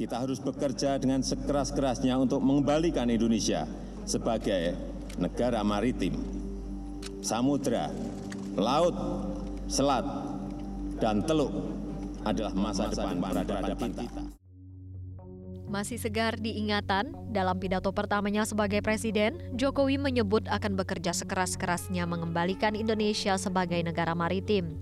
Kita harus bekerja dengan sekeras-kerasnya untuk mengembalikan Indonesia sebagai negara maritim, samudra, laut, selat, dan teluk adalah masa, masa depan peradaban kita. Masih segar diingatan, dalam pidato pertamanya sebagai presiden, Jokowi menyebut akan bekerja sekeras-kerasnya mengembalikan Indonesia sebagai negara maritim.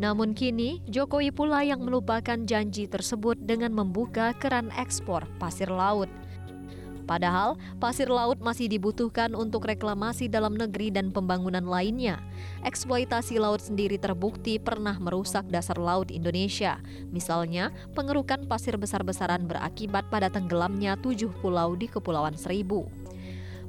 Namun kini, Jokowi pula yang melupakan janji tersebut dengan membuka keran ekspor pasir laut. Padahal pasir laut masih dibutuhkan untuk reklamasi dalam negeri dan pembangunan lainnya. Eksploitasi laut sendiri terbukti pernah merusak dasar laut Indonesia. Misalnya, pengerukan pasir besar-besaran berakibat pada tenggelamnya tujuh pulau di Kepulauan Seribu.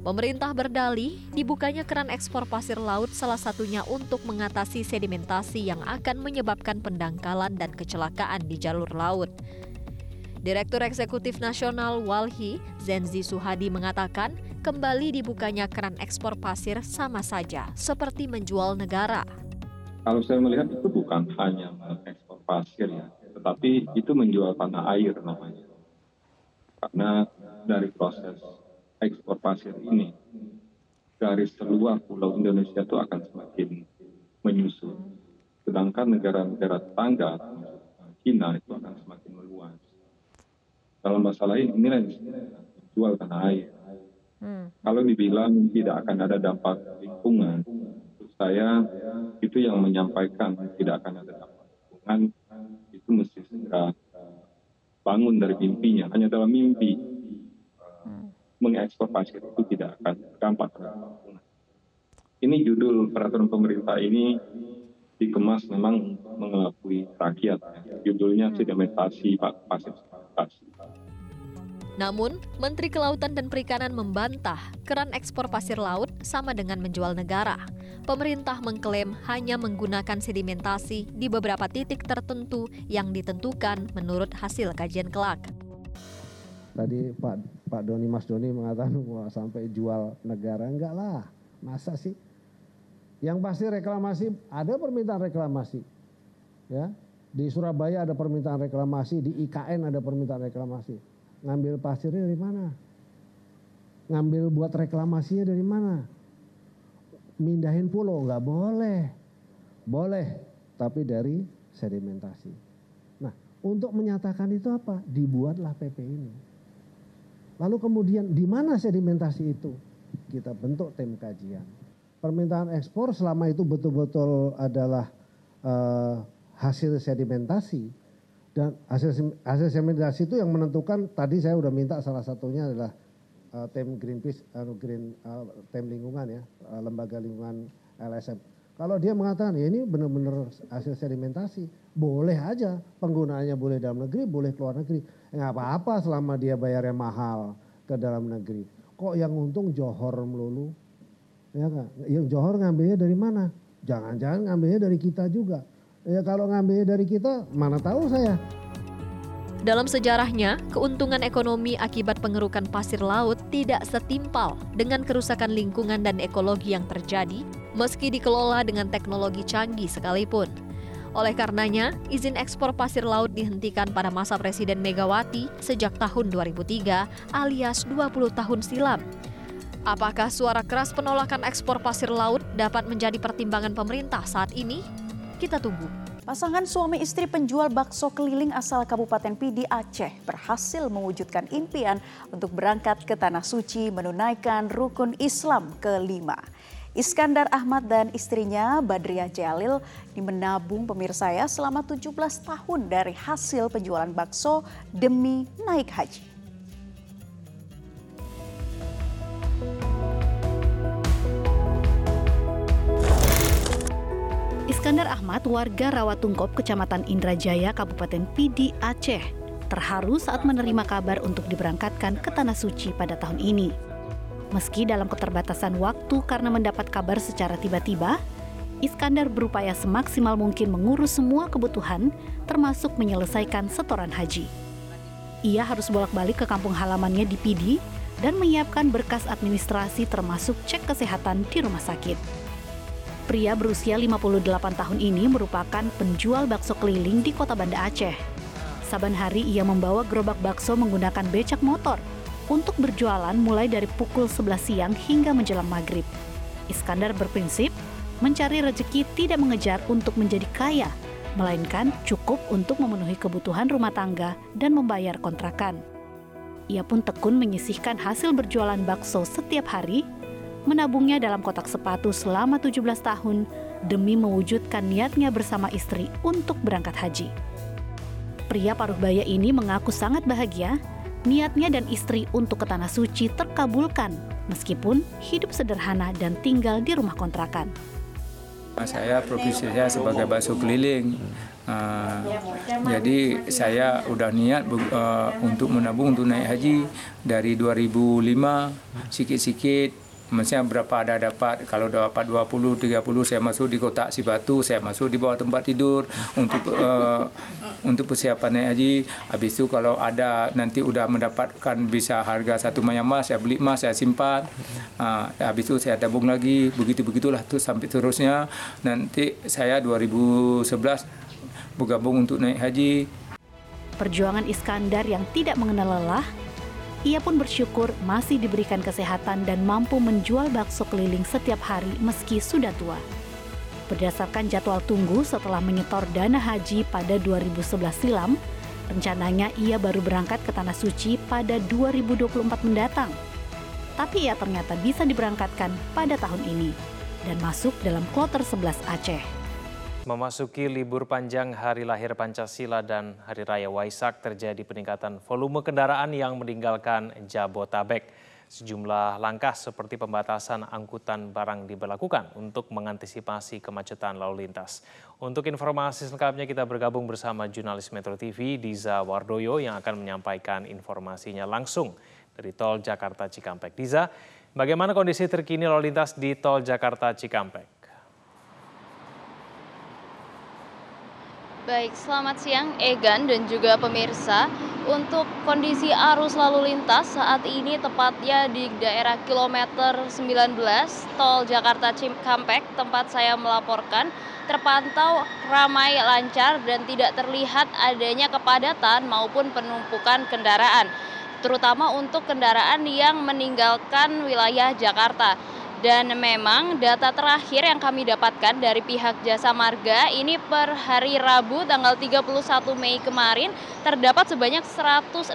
Pemerintah berdalih dibukanya keran ekspor pasir laut salah satunya untuk mengatasi sedimentasi yang akan menyebabkan pendangkalan dan kecelakaan di jalur laut. Direktur Eksekutif Nasional Walhi, Zenzi Suhadi mengatakan, kembali dibukanya keran ekspor pasir sama saja seperti menjual negara. Kalau saya melihat itu bukan hanya ekspor pasir ya, tetapi itu menjual tanah air namanya. Karena dari proses ekspor pasir ini, garis terluar pulau Indonesia itu akan semakin menyusut. Sedangkan negara-negara tetangga, China itu akan semakin meluas dalam masalah ini inilah jual tanah air. Hmm. Kalau dibilang tidak akan ada dampak lingkungan, saya itu yang menyampaikan tidak akan ada dampak lingkungan itu mesti segera bangun dari mimpinya. Hanya dalam mimpi. Mengekspor pasir itu tidak akan dampak lingkungan. Ini judul peraturan pemerintah ini dikemas memang mengelabui rakyat. Judulnya sedimentasi pasir namun, Menteri Kelautan dan Perikanan membantah keran ekspor pasir laut sama dengan menjual negara. Pemerintah mengklaim hanya menggunakan sedimentasi di beberapa titik tertentu yang ditentukan menurut hasil kajian kelak. Tadi Pak Pak Doni Mas Doni mengatakan wah sampai jual negara enggak lah. Masa sih? Yang pasti reklamasi ada permintaan reklamasi. Ya, di Surabaya ada permintaan reklamasi, di IKN ada permintaan reklamasi Ngambil pasirnya dari mana? Ngambil buat reklamasinya dari mana? Mindahin pulau nggak boleh. Boleh, tapi dari sedimentasi. Nah, untuk menyatakan itu apa? Dibuatlah PP ini. Lalu kemudian di mana sedimentasi itu? Kita bentuk tim kajian. Permintaan ekspor selama itu betul-betul adalah uh, hasil sedimentasi, dan hasil hasil sedimentasi itu yang menentukan tadi saya sudah minta salah satunya adalah uh, tim Greenpeace uh, Green uh, tim lingkungan ya uh, lembaga lingkungan LSM kalau dia mengatakan ya ini benar-benar hasil sedimentasi boleh aja penggunaannya boleh dalam negeri boleh keluar negeri nggak apa-apa selama dia bayarnya mahal ke dalam negeri. Kok yang untung Johor melulu? Ya kan yang Johor ngambilnya dari mana? Jangan-jangan ngambilnya dari kita juga. Ya kalau ngambil dari kita, mana tahu saya. Dalam sejarahnya, keuntungan ekonomi akibat pengerukan pasir laut tidak setimpal dengan kerusakan lingkungan dan ekologi yang terjadi, meski dikelola dengan teknologi canggih sekalipun. Oleh karenanya, izin ekspor pasir laut dihentikan pada masa Presiden Megawati sejak tahun 2003 alias 20 tahun silam. Apakah suara keras penolakan ekspor pasir laut dapat menjadi pertimbangan pemerintah saat ini? Kita tunggu. Pasangan suami istri penjual bakso keliling asal Kabupaten Pidi Aceh berhasil mewujudkan impian untuk berangkat ke Tanah Suci menunaikan rukun Islam kelima. Iskandar Ahmad dan istrinya Badriah Jalil dimenabung pemirsa ya selama 17 tahun dari hasil penjualan bakso demi naik haji. Iskandar Ahmad, warga Rawatungkop, Kecamatan Indrajaya, Kabupaten Pidi, Aceh, terharu saat menerima kabar untuk diberangkatkan ke Tanah Suci pada tahun ini. Meski dalam keterbatasan waktu karena mendapat kabar secara tiba-tiba, Iskandar berupaya semaksimal mungkin mengurus semua kebutuhan, termasuk menyelesaikan setoran haji. Ia harus bolak-balik ke kampung halamannya di Pidi dan menyiapkan berkas administrasi termasuk cek kesehatan di rumah sakit. Pria berusia 58 tahun ini merupakan penjual bakso keliling di kota Banda Aceh. Saban hari ia membawa gerobak bakso menggunakan becak motor untuk berjualan mulai dari pukul 11 siang hingga menjelang maghrib. Iskandar berprinsip mencari rezeki tidak mengejar untuk menjadi kaya, melainkan cukup untuk memenuhi kebutuhan rumah tangga dan membayar kontrakan. Ia pun tekun menyisihkan hasil berjualan bakso setiap hari, menabungnya dalam kotak sepatu selama 17 tahun demi mewujudkan niatnya bersama istri untuk berangkat haji. Pria paruh baya ini mengaku sangat bahagia niatnya dan istri untuk ke Tanah Suci terkabulkan meskipun hidup sederhana dan tinggal di rumah kontrakan. Saya profesi saya sebagai bakso keliling. Uh, jadi saya udah niat uh, untuk menabung untuk naik haji dari 2005 sikit-sikit Maksudnya berapa ada dapat, kalau dapat 20, 30 saya masuk di kotak si batu, saya masuk di bawah tempat tidur untuk uh, untuk persiapan naik haji. Habis itu kalau ada nanti udah mendapatkan bisa harga satu mayang emas, saya beli emas, saya simpan. Uh, habis itu saya tabung lagi, begitu-begitulah tuh sampai terusnya. Nanti saya 2011 bergabung untuk naik haji. Perjuangan Iskandar yang tidak mengenal lelah ia pun bersyukur masih diberikan kesehatan dan mampu menjual bakso keliling setiap hari meski sudah tua. Berdasarkan jadwal tunggu setelah menyetor dana haji pada 2011 silam, rencananya ia baru berangkat ke Tanah Suci pada 2024 mendatang. Tapi ia ternyata bisa diberangkatkan pada tahun ini dan masuk dalam kloter 11 Aceh. Memasuki libur panjang Hari Lahir Pancasila dan Hari Raya Waisak terjadi peningkatan volume kendaraan yang meninggalkan Jabotabek. Sejumlah langkah seperti pembatasan angkutan barang diberlakukan untuk mengantisipasi kemacetan lalu lintas. Untuk informasi selengkapnya kita bergabung bersama jurnalis Metro TV Diza Wardoyo yang akan menyampaikan informasinya langsung dari Tol Jakarta Cikampek. Diza, bagaimana kondisi terkini lalu lintas di Tol Jakarta Cikampek? Baik, selamat siang Egan dan juga pemirsa. Untuk kondisi arus lalu lintas saat ini tepatnya di daerah kilometer 19 tol Jakarta Cikampek tempat saya melaporkan terpantau ramai lancar dan tidak terlihat adanya kepadatan maupun penumpukan kendaraan terutama untuk kendaraan yang meninggalkan wilayah Jakarta. Dan memang data terakhir yang kami dapatkan dari pihak Jasa Marga ini per hari Rabu tanggal 31 Mei kemarin terdapat sebanyak 168.375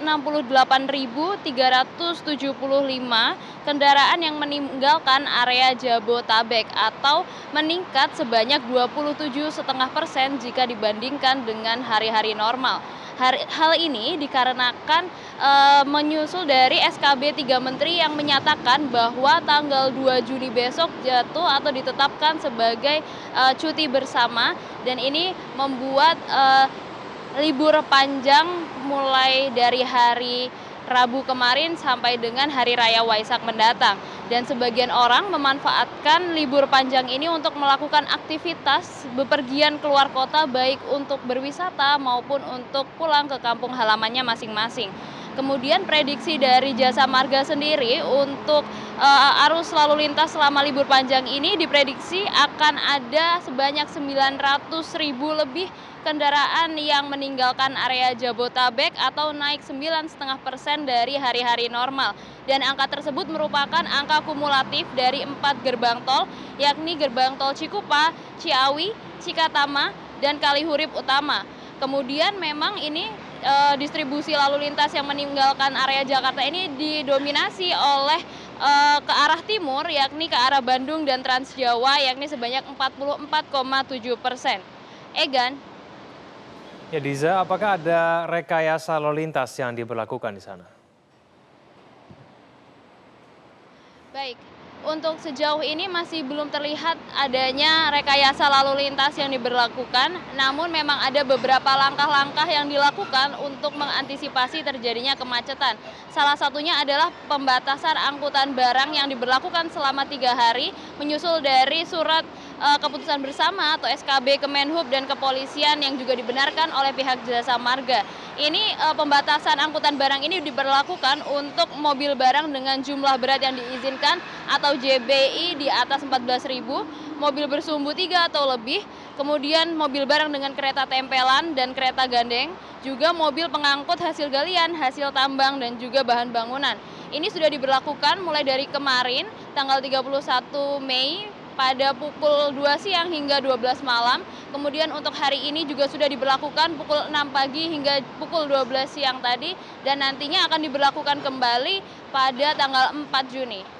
kendaraan yang meninggalkan area Jabotabek atau meningkat sebanyak 27,5 persen jika dibandingkan dengan hari-hari normal. Hal ini dikarenakan e, menyusul dari SKB 3 Menteri yang menyatakan bahwa tanggal 2 Juni besok jatuh atau ditetapkan sebagai e, cuti bersama dan ini membuat e, libur panjang mulai dari hari Rabu kemarin sampai dengan Hari Raya Waisak mendatang. Dan sebagian orang memanfaatkan libur panjang ini untuk melakukan aktivitas bepergian keluar kota baik untuk berwisata maupun untuk pulang ke kampung halamannya masing-masing. Kemudian prediksi dari Jasa Marga sendiri untuk uh, arus lalu lintas selama libur panjang ini diprediksi akan ada sebanyak 900 ribu lebih kendaraan yang meninggalkan area Jabotabek atau naik 9,5 persen dari hari-hari normal. Dan angka tersebut merupakan angka kumulatif dari empat gerbang tol, yakni gerbang tol Cikupa, Ciawi, Cikatama, dan Kalihurip Utama. Kemudian memang ini e, distribusi lalu lintas yang meninggalkan area Jakarta ini didominasi oleh e, ke arah timur, yakni ke arah Bandung dan Trans Jawa, yakni sebanyak 44,7 persen. Egan. Ya Diza, apakah ada rekayasa lalu lintas yang diberlakukan di sana? Baik, untuk sejauh ini masih belum terlihat adanya rekayasa lalu lintas yang diberlakukan, namun memang ada beberapa langkah-langkah yang dilakukan untuk mengantisipasi terjadinya kemacetan. Salah satunya adalah pembatasan angkutan barang yang diberlakukan selama tiga hari, menyusul dari surat uh, keputusan bersama atau SKB Kemenhub dan kepolisian yang juga dibenarkan oleh pihak Jasa Marga. Ini uh, pembatasan angkutan barang ini diberlakukan untuk mobil barang dengan jumlah berat yang diizinkan atau JBI di atas 14.000, mobil bersumbu 3 atau lebih, kemudian mobil barang dengan kereta tempelan dan kereta gandeng, juga mobil pengangkut hasil galian, hasil tambang, dan juga bahan bangunan. Ini sudah diberlakukan mulai dari kemarin, tanggal 31 Mei pada pukul 2 siang hingga 12 malam. Kemudian untuk hari ini juga sudah diberlakukan pukul 6 pagi hingga pukul 12 siang tadi dan nantinya akan diberlakukan kembali pada tanggal 4 Juni.